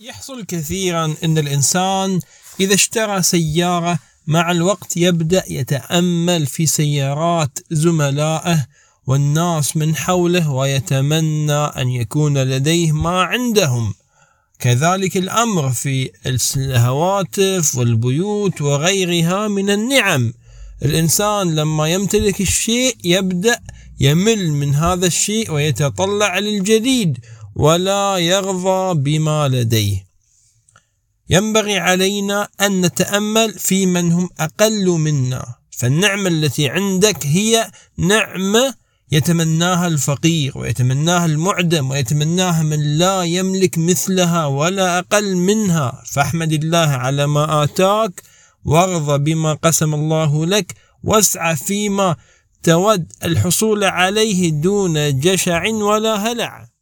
يحصل كثيرا أن الإنسان إذا اشترى سيارة مع الوقت يبدأ يتأمل في سيارات زملائه والناس من حوله ويتمنى أن يكون لديه ما عندهم. كذلك الأمر في الهواتف والبيوت وغيرها من النعم. الإنسان لما يمتلك الشيء يبدأ يمل من هذا الشيء ويتطلع للجديد. ولا يرضى بما لديه. ينبغي علينا أن نتأمل في من هم أقل منا. فالنعمة التي عندك هي نعمة يتمناها الفقير ويتمناها المعدم ويتمناها من لا يملك مثلها ولا أقل منها. فاحمد الله على ما آتاك وارضى بما قسم الله لك واسعى فيما تود الحصول عليه دون جشع ولا هلع.